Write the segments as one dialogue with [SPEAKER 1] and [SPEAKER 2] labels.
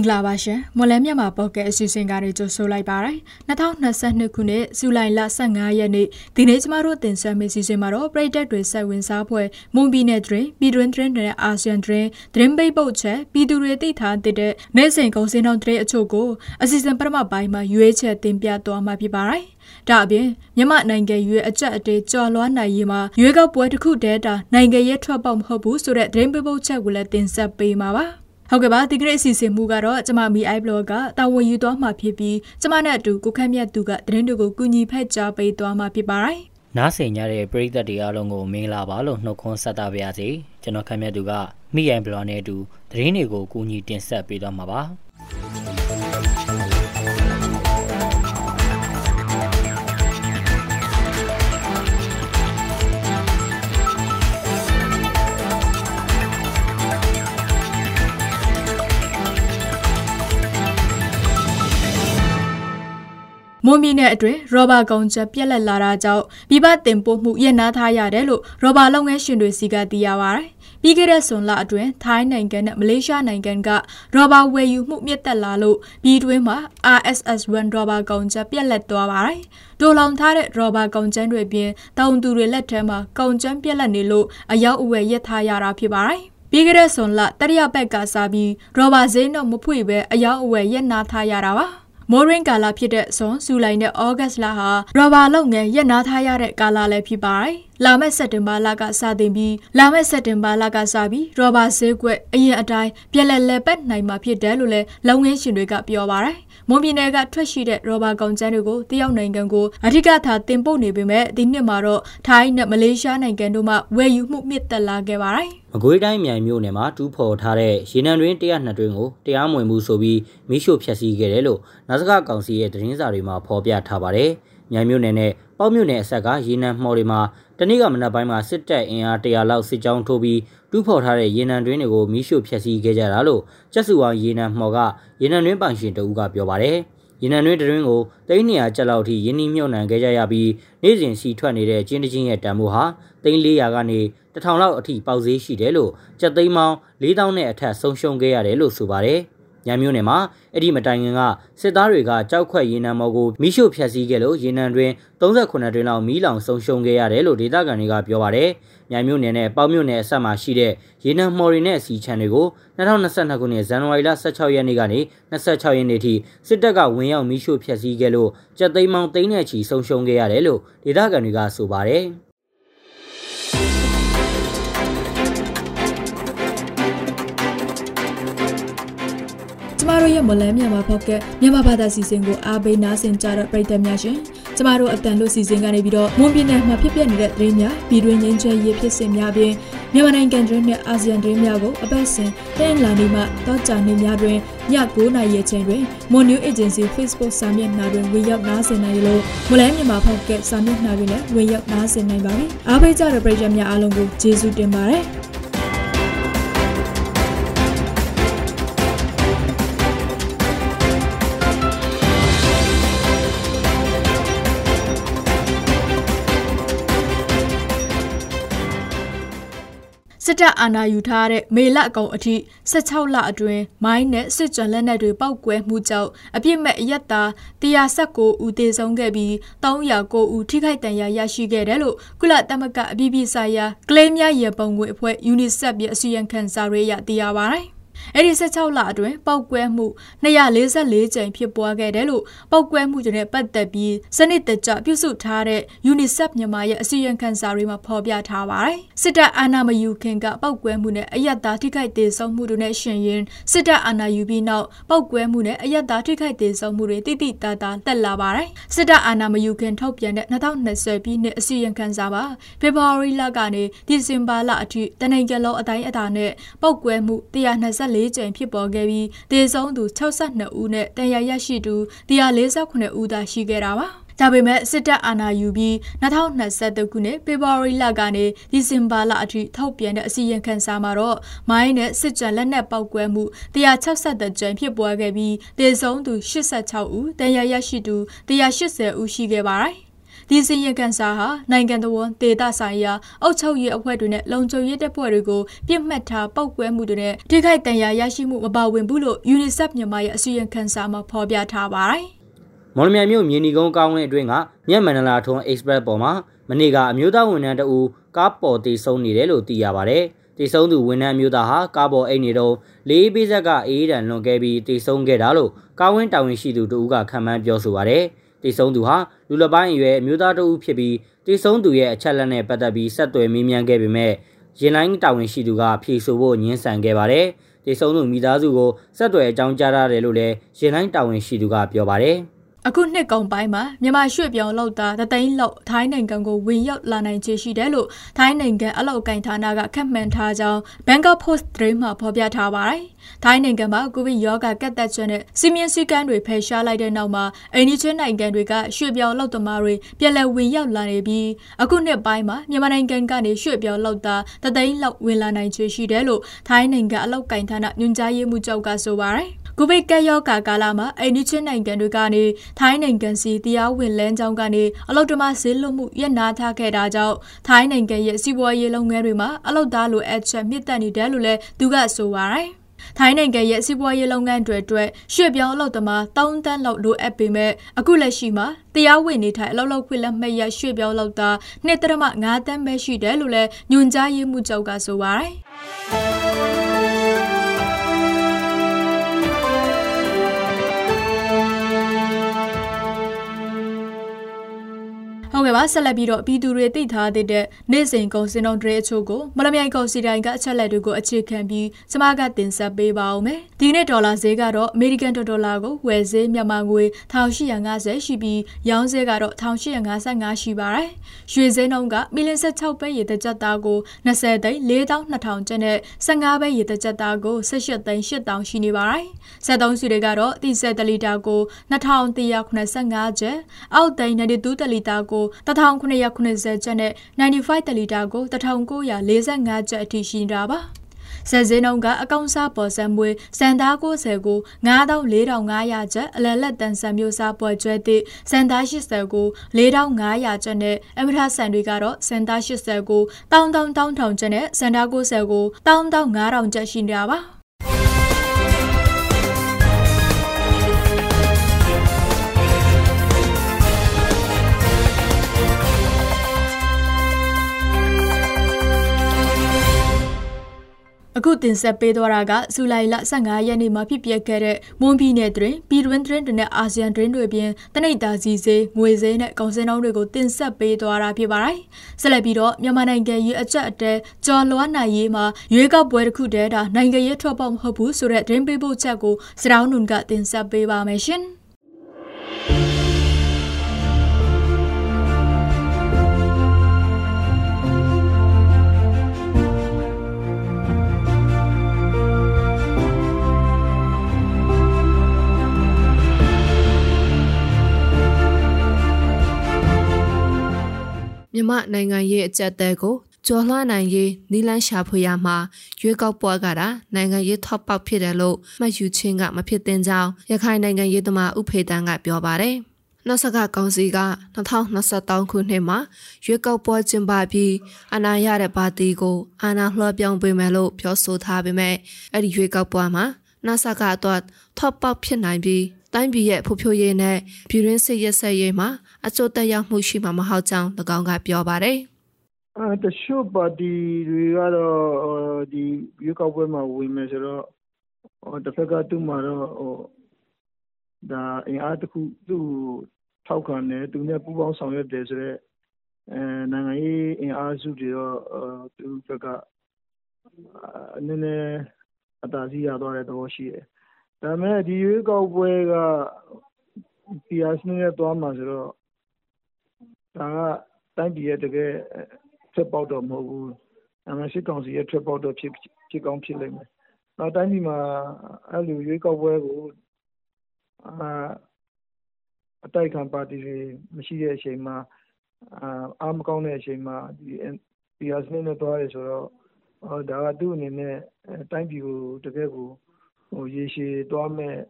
[SPEAKER 1] မင်္ဂလာပါရှင်မွန်လဲမြန်မာပေါ့ကဲအစီအစဉ်ကနေကြိုဆိုလိုက်ပါရစေ2022ခုနှစ်ဇူလိုင်လ15ရက်နေ့ဒီနေ့ကျမတို့တင်ဆက်မယ့်စီစဉ်မှာတော့ပရိသတ်တွေဆက်ဝင်စားဖွဲ့မွန်ပြည်နယ်တွင်ပြည်တွင်းတွင်နဲ့အာဆီယံတွင်သတင်းပိတ်ပုတ်ချက်ပြည်သူတွေသိထားတဲ့နိုင်စဉ်ကုန်စည်နှုန်းတဲ့အချို့ကိုအစီအစဉ်ပထမပိုင်းမှာရွေးချယ်တင်ပြသွားမှာဖြစ်ပါရစေဒါအပြင်မြန်မာနိုင်ငံရွေးအကြက်အတေးကြော်လွှမ်းနိုင်ရေးမှာရွေးကောက်ပွဲတစ်ခုတည်းတာနိုင်ငံရဲ့ထွက်ပေါက်မဟုတ်ဘူးဆိုတဲ့သတင်းပိတ်ပုတ်ချက်ကိုလည်းတင်ဆက်ပေးမှာပါ ဟုတ်ကဲ့ပါဒီကနေ့အစီအစဉ်မူကတော့ကျမမီ i blog ကတာဝန်ယူသွားမှာဖြစ်ပြီးကျမနဲ့အတူကိုခန့်မြတ်သူကသတင်းတွေကိုကူညီဖက်ကြားပေးသွားမှာဖြစ်ပါတယ်။
[SPEAKER 2] နားဆင်ကြတဲ့ပရိသတ်တွေအားလုံးကိုမင်္ဂလာပါလို့နှုတ်ခွန်းဆက်တာပါရစေ။ကျွန်တော်ခန့်မြတ်သူကမီ i blog နဲ့အတူသတင်းတွေကိုကူညီတင်ဆက်ပေးသွားမှာပါ။
[SPEAKER 1] မွန်ပြည်နယ်အတွင်းရောဘာကုန်ချက်ပြက်လက်လာတာကြောင့်ပြည်ပတင်ပို့မှုရပ်နားထားရတယ်လို့ရောဘာလုပ်ငန်းရှင်တွေစီကသိရပါဗျ။ပြီးခဲ့တဲ့ဇွန်လအတွင်းထိုင်းနိုင်ငံနဲ့မလေးရှားနိုင်ငံကရောဘာဝယ်ယူမှုမြင့်တက်လာလို့ပြည်တွင်းမှာ RSS1 ရောဘာကုန်ချက်ပြက်လက်သွားပါတယ်။တိုးလောင်ထားတဲ့ရောဘာကုန်ချမ်းတွေပြင်တောင်သူတွေလက်ထဲမှာကုန်ချမ်းပြက်လက်နေလို့အရောက်အဝယ်ရပ်ထားရတာဖြစ်ပါတယ်။ပြီးကြတဲ့ဆွန်လတရရဘက်ကစားပြီးရောဘာဈေးနှုန်းမဖွေပဲအယောက်အဝယ်ရက်နာထားရတာပါ မိုးရင်းကာလဖြစ်တဲ့ဇွန်ဇူလိုင်နဲ့ဩဂတ်လဟာရော်ဘာလုပ်ငန်းရပ်နားထားရတဲ့ကာလလည်းဖြစ်ပါတယ်။ လာမယ့်စက်တင်ဘာလကစတင်ပြီးလာမယ့်စက်တင်ဘာလကစပြီးရော်ဘာဈေးကွက်အရင်အတိုင်းပြက်လက်လက်ပတ်နိုင်မှာဖြစ်တယ်လို့လည်းလုပ်ငန်းရှင်တွေကပြောပါတယ်။မွန်ပြည်နယ်ကထွက်ရှိတဲ့ရော်ဘာကုန်ကျန်းတွေကိုတရုတ်နိုင်ငံကိုအထူးထားတင်ပို့နေပေမဲ့ဒီနှစ်မှာတော့ထိုင်းနဲ့မလေးရှားနိုင်ငံတို့မှဝယ်ယူမှုမြင့်တက်လာခဲ့ပါတယ်။
[SPEAKER 2] မကွေးတိုင်းမြိုင်မြို့နယ်မှာတူးဖော်ထားတဲ့ရေနံတွင်102တွင်ကိုတရားမဝင်မှုဆိုပြီးမိရှို့ဖျက်ဆီးခဲ့တယ်လို့နာစကကောင်စီရဲ့သတင်းစာတွေမှာဖော်ပြထားပါတယ်။မြိုင်မြို့နယ်နဲ့ပေါ့မြို့နယ်အဆက်ကရေနံမှော်တွေမှာ တနေ့ကမနက်ပိုင်းမှာစစ်တပ်အင်အား100လောက်စစ်ကြောင်းထိုးပြီးတူးဖော်ထားတဲ့ရေနံတွင်းတွေကိုမီးရှို့ဖျက်ဆီးခဲ့ကြတာလို့ကျက်စုဝါရေနံမှော်ကရေနံတွင်းပိုင်ရှင်တဦးကပြောပါတယ်။ရေနံတွင်းတွင်းကိုသိန်း200ကျပ်လောက်ထိရင်းနှီးမြှုပ်နှံခဲ့ကြရပြီးနေ့စဉ်စီထွက်နေတဲ့ကျင်းတချင်းရဲ့တန်ဖိုးဟာသိန်း400ကနေ1000လောက်အထိပေါက်ဈေးရှိတယ်လို့ကျပ်သိန်းပေါင်း4000နဲ့အထက်ဆုံးရှုံးခဲ့ရတယ်လို့ဆိုပါတယ်။ ညံမျိုးနယ်မှာအဲ့ဒီမတိုင်ခင်ကစစ်သားတွေကကြောက်ခွက်ရေနံမော်ကိုမိရှို့ဖျက်ဆီးခဲ့လို့ရေနံတွင်38တွင်လောက်မီးလောင်ဆုံးရှုံးခဲ့ရတယ်လို့ဒေသခံတွေကပြောပါတယ်။ညံမျိုးနယ်နဲ့ပေါမျိုးနယ်အဆက်မှာရှိတဲ့ရေနံမော်တွေနဲ့စီချန်တွေကို2022ခုနှစ်ဇန်နဝါရီလ16ရက်နေ့ကနေ26ရက်နေ့ထိစစ်တပ်ကဝင်ရောက်မိရှို့ဖျက်ဆီးခဲ့လို့ကြက်သိမ်းမောင်းသိန်းနဲ့ချီဆုံးရှုံးခဲ့ရတယ်လို့ဒေသခံတွေကဆိုပါတယ်။
[SPEAKER 1] တို့ရဲ့မလန်းမြန်မာဖောက်ကမြန်မာဘာသာစီစဉ်ကိုအားပေးနားဆင်ကြတဲ့ပရိသတ်များရှင်ကျမတို့အတန်လို့စီစဉ်ကနေပြီးတော့မွန်ပြည်နယ်မှာဖြစ်ပျက်နေတဲ့သတင်းများပြည်တွင်းငင်းချဲရေးဖြစ်စဉ်များပြင်မြန်မာနိုင်ငံတွင်းနဲ့အာဆီယံတွင်းများကိုအပတ်စဉ်တင်လာနေမှတောကြနေများတွင်ည9:00နာရီအချိန်တွင် Mon New Agency Facebook စာမျက်နှာတွင်ဝင်ရောက်နားဆင်နိုင်လို့မလန်းမြန်မာဖောက်ကစာမျက်နှာတွင်လည်းဝင်ရောက်နားဆင်နိုင်ပါပြီအားပေးကြတဲ့ပရိသတ်များအားလုံးကိုကျေးဇူးတင်ပါတယ် စစ်တပ်အာဏာယူထားတဲ့မေလအကောင်အထိ16လအတွင်းမိုင်းနဲ့စစ်ကြွလက်နက်တွေပောက်ကွဲမှုကြောင့်အပြစ်မဲ့အရက်သား119ဦးသေဆုံးခဲ့ပြီး309ဦးထိခိုက်ဒဏ်ရာရရှိခဲ့တယ်လို့ကုလသမဂ္ဂအပြည်ပြည်ဆိုင်ရာကလေးများရေပုံငွေအဖွဲ့ UNICEF ရဲ့အစီရင်ခံစာတွေအရသိရပါတယ်။ အဲ့ဒီ16လအတွင်းပောက်ကွဲမှု244ကြိမ်ဖြစ်ပွားခဲ့တယ်လို့ပောက်ကွဲမှုတွေနဲ့ပတ်သက်ပြီးစနစ်တကျပြုစုထားတဲ့ UNICEF မြန်မာရဲ့အစီရင်ခံစာတွေမှာဖော်ပြထားပါတယ်။စစ်တပ်အာဏာမယူခင်ကပောက်ကွဲမှုနဲ့အယက်သားထိခိုက်ဒေဆုံးမှုတွေနဲ့ရှင်ရင်စစ်တပ်အာဏာယူပြီးနောက်ပောက်ကွဲမှုနဲ့အယက်သားထိခိုက်ဒေဆုံးမှုတွေတိတိတသားတက်လာပါတယ်။စစ်တပ်အာဏာမယူခင်ထုတ်ပြန်တဲ့2020ပြည်နှစ်အစီရင်ခံစာပါဖေဖော်ဝါရီလကနေဒီဇင်ဘာလအထိတနိုင်ငံလုံးအတိုင်းအတာနဲ့ပောက်ကွဲမှု124 14ကြိမ်ဖြစ်ပေါ်ခဲ့ပြီးတေဆုံးသူ62ဦးနဲ့တန်ရာရရှိသူ148ဦးသာရှိခဲ့တာပါဒါပေမဲ့စစ်တပ်အာဏာယူပြီး2023ခုနှစ်ဖေဖော်ဝါရီလကနေဒီဇင်ဘာလအထိထုတ်ပြန်တဲ့အစီရင်ခံစာမှာတော့မိုင်းနဲ့စစ်ကြံလက်နက်ပောက်ကွဲမှု163ကြိမ်ဖြစ်ပွားခဲ့ပြီးတေဆုံးသူ86ဦးတန်ရာရရှိသူ180ဦးရှိခဲ့ပါတယ် ဒီစီရင်ကန်စာဟာနိုင်ငံတော်ဝန်ဒေသဆိုင်ရာအုပ်ချုပ်ရေးအဖွဲ့တွေနဲ့လုံခြုံရေးတပ်ဖွဲ့တွေကိုပြစ်မှတ်ထားပောက်ကွဲမှုတွေနဲ့ထိခိုက်ဒဏ်ရာရရှိမှုမပါဝင်ဘူးလို့ UNICEF မြန်မာရဲ့အစီရင်ခံစာမှာဖော်ပြထားပါတယ်။
[SPEAKER 2] မော်လမြိုင်မြို့မြေနီကုန်းကောင်းဝင်းအတွင်းကမြက်မန္တလာထုံး Express ပေါ်မှာမနေ့ကအမျိုးသားဝန်ထမ်းတအူကားပေါ်တေဆုံးနေတယ်လို့သိရပါတယ်။တေဆုံးသူဝန်ထမ်းမျိုးသားဟာကားပေါ်အိတ်နေတော့လေးပေးဆက်ကအေးဒဏ်လွန်ခဲ့ပြီးတေဆုံးခဲ့တာလို့ကားဝင်းတာဝန်ရှိသူတဦးကခံမှန်းပြောဆိုပါတယ်။ တေဆုံးသူဟာလူလပိုင်းအရွယ်အမျိုးသားတဦးဖြစ်ပြီးတေဆုံးသူရဲ့အချက်လက်နဲ့ပတ်သက်ပြီးဆက်သွယ်မေးမြန်းခဲ့ပေမဲ့ရင်လိုင်းတာဝန်ရှိသူကဖြေဆိုဖို့ညှင်းဆန်ခဲ့ပါတယ်။တေဆုံးသူမိသားစုကိုဆက်သွယ်အကြောင်းကြားရတယ်လို့လည်းရင်လိုင်းတာဝန်ရှိသူကပြောပါတယ်။
[SPEAKER 1] အခုနှစ်ကုန်ပိုင်းမှာမြန်မာရွှေ့ပြောင်းလောက်သားတသိန်းလောက်ထိုင်းနိုင်ငံကိုဝင်ရောက်လာနိုင်ခြေရှိတယ်လို့ထိုင်းနိုင်ငံအလောက်ကင်ဌာနကခန့်မှန်းထားကြောင်း Bangkok Post သတင်းမှာဖော်ပြထားပါတယ်။ထိုင်းနိုင်ငံမှာကိုဗစ်ရောဂါကတ်သက်ချက်နဲ့စီမင်းစည်းကမ်းတွေဖယ်ရှားလိုက်တဲ့နောက်မှာအိန္ဒိချင်းနိုင်ငံတွေကရွှေ့ပြောင်းလောက်သမားတွေပြည်လည်ဝင်ရောက်လာနေပြီးအခုနှစ်ပိုင်းမှာမြန်မာနိုင်ငံကနေရွှေ့ပြောင်းလောက်သားတသိန်းလောက်ဝင်လာနိုင်ခြေရှိတယ်လို့ထိုင်းနိုင်ငံအလောက်ကင်ဌာနညွှန်ကြားရေးမှူးချုပ်ကဆိုပါတယ်။ ကိုဗစ်ကပ်ရောဂါကာလမှာအိန္ဒိချင်းနိုင်ငံတွေကနေထိုင်းနိုင်ငံစီတရားဝင်လမ်းကြောင်းကနေအလုတ္တမဈေးလွတ်မှုရပ်နာထားခဲ့တာကြောင့်ထိုင်းနိုင်ငံရဲ့စီးပွားရေးလုပ်ငန်းတွေမှာအလုတ္တလိုအပ်ချက်မြင့်တက်နေတယ်လို့လည်းသူကဆိုပါတယ်။ထိုင်းနိုင်ငံရဲ့စီးပွားရေးလုပ်ငန်းတွေအတွက်ရွှေ့ပြောင်းအလုပ်သမား3တန်းလောက်လိုအပ်ပေမဲ့အခုလက်ရှိမှာတရားဝင်နေထိုင်အလုပ်လုပ်ခွင့်လက်မှတ်ရရွှေ့ပြောင်းလုပ်သား2.5တန်းပဲရှိတယ်လို့လည်းညွှန်ကြားရေးမှူးချုပ်ကဆိုပါတယ်။ ဟုတ်ကဲ့ပါဆက်လက်ပြီးတော့ပြည်သူတွေသိထားတဲ့နေ့စဉ်ကုန်စင်တော်တွေအချို့ကိုမလမြိုင်ကုန်စီတိုင်းကအချက်လက်တွေကိုအခြေခံပြီးကျမကတင်ဆက်ပေးပါအောင်မယ်ဒီနေ့ဒေါ်လာဈေးကတော့အမေရိကန်ဒေါ်လာကိုဝယ်ဈေးမြန်မာငွေ1850ရှိပြီးရောင်းဈေးကတော့1855ရှိပါတယ်ရွှေဈေးနှုန်းကမီလ16ပဲရေတကြက်သားကို20သိန်း4200ကျပ်နဲ့15ပဲရေတကြက်သားကို18သိန်း8000ရှိနေပါတယ်73စီတွေကတော့တိဆက်တလီတာကို2185ကျပ်အောက်သိန်း92တလီတာကို1990ကျပ်နဲ့95တလီတာကို1945ကျပ်အထိရှိနေတာပါဆယ်စင်းနှုန်းကအကောင့်စားပေါ်စံမွေစံသား90ကို94,500ကျပ်အလလက်တန်ဆန်မျိုးစားပေါ်ကျွဲသည့်စံသား80ကို4,500ကျပ်နဲ့အမထဆန်တွေကတော့စံသား80ကို1,000ကျပ်နဲ့စံသား90ကို1,500ကျပ်ရှိနေတာပါ အခုတင်ဆက်ပေးသွားတာကဇူလိုင်လ15ရက်နေ့မှာဖြစ်ပျက်ခဲ့တဲ့မွန်ပြည်နယ်တွင်ပြည်တွင်းတွင်နဲ့အာဆီယံတွင်တွေပြင်တနိဒ်တာစီစေးငွေစေးနဲ့ကောင်စင်တော်တွေကိုတင်ဆက်ပေးသွားတာဖြစ်ပါတယ်။ဆက်လက်ပြီးတော့မြန်မာနိုင်ငံရေးအကြက်အတဲကြော်လွှမ်းနိုင်ရေးမှာရွေးကောက်ပွဲတစ်ခုတည်းတာနိုင်ငံရေးထွက်ပေါက်မဟုတ်ဘူးဆိုတဲ့ဒင်းပေးဖို့ချက်ကိုစတောင်းနုံကတင်ဆက်ပေးပါမယ်ရှင်။
[SPEAKER 3] မြမနိုင်ငံရေးအကြက်တဲကိုကျော်လှနိုင်ရေးနီလန်းရှာဖွေရမှာရွေးကောက်ပွဲကတာနိုင်ငံရေးထောက်ပေါက်ဖြစ်တယ်လို့မှတ်ယူခြင်းကမဖြစ်သင့်ကြောင်းရခိုင်နိုင်ငံရေးသမားဥဖေတန်းကပြောပါတယ်။နောက်ဆက်ကကောင်စီက2023ခုနှစ်မှာရွေးကောက်ပွဲကျင်းပပြီးအနာရတဲ့ပါတီကိုအာဏာလွှဲပြောင်းပေးမယ်လို့ပြောဆိုထားပေမဲ့အဲ့ဒီရွေးကောက်ပွဲမှာနောက်ဆက်ကတော့ထောက်ပေါက်ဖြစ်နိုင်ပြီးတိုင်းပြည်ရဲ့ဖွံ့ဖြိုးရေးနဲ့ပြည်တွင်းစစ်ရက်စက်ရေးမှာ အကျိုးသက်ရောက်မှုရှိမှာမဟုတ်ကြောင်း၎င်းကပြောပါတယ်။
[SPEAKER 4] အဲတချို့ပါတီတွေကတော့ဒီရွေးကောက်ပွဲမှာဝင်မယ်ဆိုတော့တစ်ဖက်ကသူ့မှာတော့ဟိုဒါအင်အားတစ်ခုသူ့ထောက်ခံတယ်သူနဲ့ပူးပေါင်းဆောင်ရွက်တယ်ဆိုတော့အဲနိုင်ငံရေးအင်အားစုတွေတော့သူ့ဘက်ကနည်းနည်းအသာစီးရသွားတဲ့သဘောရှိတယ်ဒါပေမဲ့ဒီရွေးကောက်ပွဲက PR စနစ်နဲ့သွားမှာဆိုတော့ ဒါကတိုင်းပြည်ရဲ့တကယ့်ထွက်ပေါက်တော့မဟုတ်ဘူး။ဒါပေမဲ့စစ်ကောင်စီရဲ့ထွက်ပေါက်တော့ဖြစ်ကောင်းဖြစ်လိမ့်မယ်။နောက်တိုင်းပြည်မှာအဲလိုရွေးကောက်ပွဲကိုအတိုက်အခံပါတီတွေမရှိတဲ့အချိန်မှာအားမကောင်းတဲ့အချိန်မှာ PR စနစ်နဲ့သွားတယ်ဆိုတော့ဒါကသူ့အနေနဲ့တိုင်းပြည်ကိုတကယ့်ကိုရေရှည်သွားမယ့်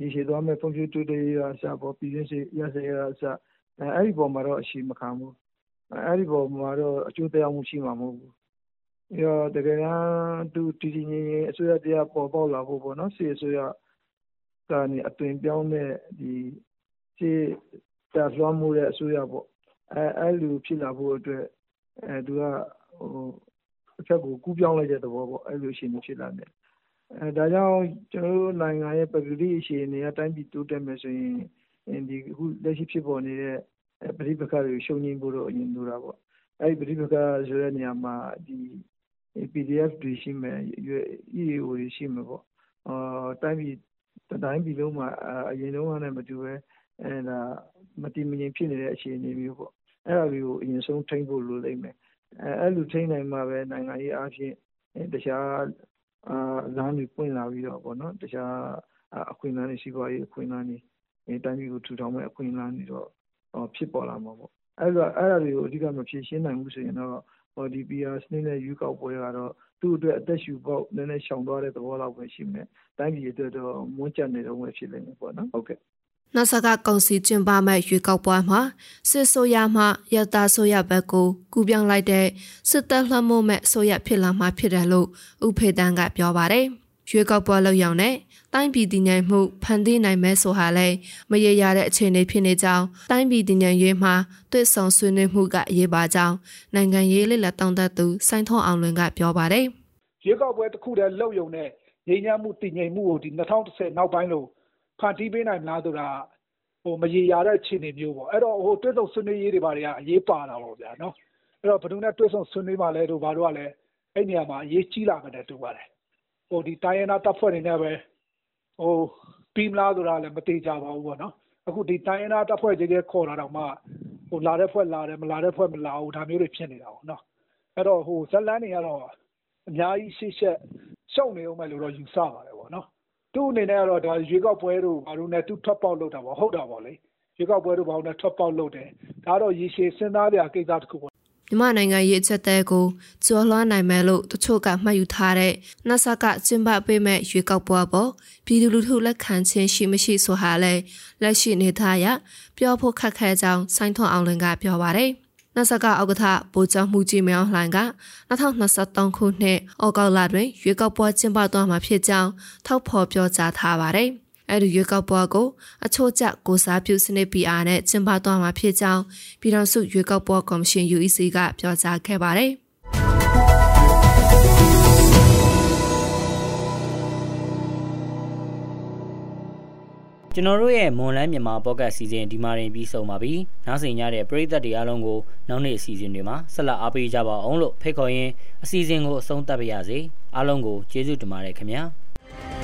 [SPEAKER 4] ရေရှည်သွားမယ့်ဖွံ့ဖြိုးတိုးတက်ရေးကအစပေါ့ပြည်တွင်းစစ်ရပ်စဲရေးကအစ အဲ့ဒီပေါ်မှာတော့အရှိမခံဘူးအဲ့ဒီပေါ်မှာတော့အကျိုးတရားမှုရှိမှာမဟုတ်ဘူးရောတကယ်တမ်းသူတည်တည်ငြိမ်ငြိမ်အစိုးရတရားပေါ်ပေါက်လာဖို့ပေါ့နော်စီအစိုးရကနေအသွင်ပြောင်းတဲ့ဒီစီတာလွှမ်းမှုတဲ့အစိုးရပေါ့အဲအဲ့လိုဖြစ်လာဖို့အတွက်အဲသူကဟိုအချက်ကိုကူးပြောင်းလိုက်တဲ့သဘောပေါ့အဲ့လိုရှင်ဖြစ်လာတယ်အဲဒါကြောင့်ကျွန်တော်တို့နိုင်ငံရဲ့ပကတိအခြေအနေအတိုင်းပြည်တိုးတက်မယ်ဆိုရင်ဒီအခုလက်ရှိဖြစ်ပေါ်နေတဲ့ ပဋိပက္ခတွေကို ရှုံငင်းဖို့တော့ အရင်လိုတာပေါ့ အဲ့ဒီ ပဋိပက္ခဆိုတဲ့နေရာမှာဒီ PDF တွေရှိမယ် EAO တွေရှိမယ်ပေါ့အာတိုင်းပြည်တိုင်းပြည်လုံးမှာ အရင်တုန်းကလည်းမတူပဲအဲဒါမတည်မငြိမ်ဖြစ်နေတဲ့အခြေအနေမျိုးပေါ့ အဲ့ဒါတွေကို အရင်ဆုံးထိန်းဖို့လိုလိမ့်မယ် အဲအဲ့လိုထိန်းနိုင်မှပဲ နိုင်ငံရေးအားဖြင့် တခြားအာလမ်းတွေပွင့်လာပြီးတော့ပေါ့နော်တခြားအခွင့်အလမ်းတွေရှိပါရေးအခွင့်အလမ်းတွေ တိုင်းပြည်ကို ထူထောင်မဲ့အခွင့်အလမ်းတွေတော့ ဖြစ်ပေါ်လာမှာပေါ့အဲ့တော့အဲ့ဒါတွေကို အဓိက မဖြေရှင်းနိုင်ဘူးဆိုရင်တော့ဟောဒီ PR စနစ်နဲ့ယူကောက်ပွဲကတော့ သူ့အတွက် အသက်ရှူပေါက် နည်းနည်းရှောင်သွားတဲ့ သဘောလောက်ပဲ ရှိမယ် တိုင်းပြည်အတွက်တော့ မွန်းကျနေတော့မှဖြစ်လိမ့်မယ်ပေါ့နော်ဟုတ်ကဲ့
[SPEAKER 3] နောက်ဆက်ကကောင်စီကျင်းပမဲ့ရွေးကောက်ပွဲမှာ စစ်ဆိုရမှရတာဆိုရဘက်ကို ကူပြောင်းလိုက်တဲ့ စစ်တပ်လှမ်းမို့မဲ့ဆိုရဖြစ်လာမှဖြစ်တယ်လို့ဥဖေတန်းက ပြောပါတယ် ရွေးကောက်ပွဲလောက်ရောက်တဲ့တိုင်းပြည်တည်ငြိမ်မှုဖန်တီးနိုင်မဲဆိုဟာလဲမရေရတဲ့အခြေအနေဖြစ်နေကြောင်းတိုင်းပြည်တည်ငြိမ်ရေးမှာတွေ့ဆုံဆွေးနွေးမှုကအရေးပါကြောင်းနိုင်ငံရေးလက်လက်တောင်းတသူစိုင်းထွန်းအောင်လွင်ကပြောပါတယ်။
[SPEAKER 5] ရွေးကောက်ပွဲတစ်ခုတည်းလှုပ်ယုံတဲ့ငြိမ်းချမ်းမှုတည်ငြိမ်မှုကိုဒီ2010နောက်ပိုင်းလို့ဖန်တီးပေးနိုင်မလားဆိုတာဟိုမရေရာတဲ့အခြေအနေမျိုးပေါ့အဲ့တော့ဟိုတွေ့ဆုံဆွေးနွေးရေးတွေဘာတွေကအရေးပါတာပေါ့ဗျာနော်အဲ့တော့ဘယ်သူနဲ့တွေ့ဆုံဆွေးနွေးမှလဲတို့ဘာတို့ကလည်းအဲ့နေရာမှာအရေးကြီးလာမယ်တူပါတယ် ဟိုဒီတိုင်းရင်းသားတပ်ဖွဲ့တွေနဲ့ပဲဟိုပြီးမလားဆိုတာလည်းမသေးကြပါဘူးပေါ့နော်အခုဒီတိုင်းရင်းသားတပ်ဖွဲ့ကြီးတွေခေါ်လာတော့မှဟိုလာတဲ့ဖွဲ့လာတယ်မလာတဲ့ဖွဲ့မလာဘူးဒါမျိုးတွေဖြစ်နေတာပေါ့နော်အဲ့တော့ဟိုဇက်လန်းတွေကတော့အများကြီးရှေ့ဆက်ရှုံနေအောင်မယ်လို့တော့ယူဆပါတယ်ပေါ့နော်သူ့အနေနဲ့ကတော့ဒါရွေးကောက်ပွဲတို့ဘာလို့လဲသူထွက်ပေါက်လုပ်တာပေါ့ဟုတ်တာပေါ့လေရွေးကောက်ပွဲတို့ဘာလို့လဲထွက်ပေါက်လုပ်တယ်ဒါတော့ရေရှည်စဉ်းစားကြကိစ္စတစ်ခုပေါ့
[SPEAKER 3] မြန်မာနိုင်ငံရေးအချက်တဲကိုကျော်လွှားနိုင်မယ်လို့တချို့ကမှတ်ယူထားတဲ့နဆကကျင်းပပေးမဲ့ရွေးကောက်ပွဲပေါ်ပြည်သူလူထုလက်ခံခြင်းရှိမရှိဆိုဟာလဲလက်ရှိနေသားရပြောဖို့ခက်ခဲကြောင်းဆိုင်းထွန်းအောင်လင်ကပြောပါတယ်နဆကဥက္ကဋ္ဌဗိုလ်ချုပ်မှုကြီးမြောင်းလှိုင်က2023ခုနှစ်ဩဂုတ်လတွင်ရွေးကောက်ပွဲကျင်းပသွားမှာဖြစ်ကြောင်းထောက်ဖော်ပြောကြားထားပါတယ်။ အဲ့ဒီရွေးကောက်ပွဲကိုအချို့ကျကိုစားပြုစနစ် PR နဲ့ကျင်းပသွားမှာဖြစ်ကြောင်းပြည်ထောင်စုရွေးကောက်ပွဲကော်မရှင် UEC ကပြောကြားခဲ့ပါတယ်။
[SPEAKER 2] ကျွန်တော်တို့ရဲ့မွန်လန်းမြန်မာပေါ့ကတ်စီစဉ်ဒီမှာရင်ပြီးဆုံးပါပြီ။နောက်ဆက်ရတဲ့ပရိသတ်တွေအားလုံးကိုနောက်နေ့အစီအစဉ်တွေမှာဆက်လက်အားပေးကြပါအောင်လို့ဖိတ်ခေါ်ရင်းအစီအစဉ်ကိုအဆုံးသတ်ပါရစေ။အားလုံးကိုကျေးဇူးတင်ပါတယ်ခင်ဗျာ။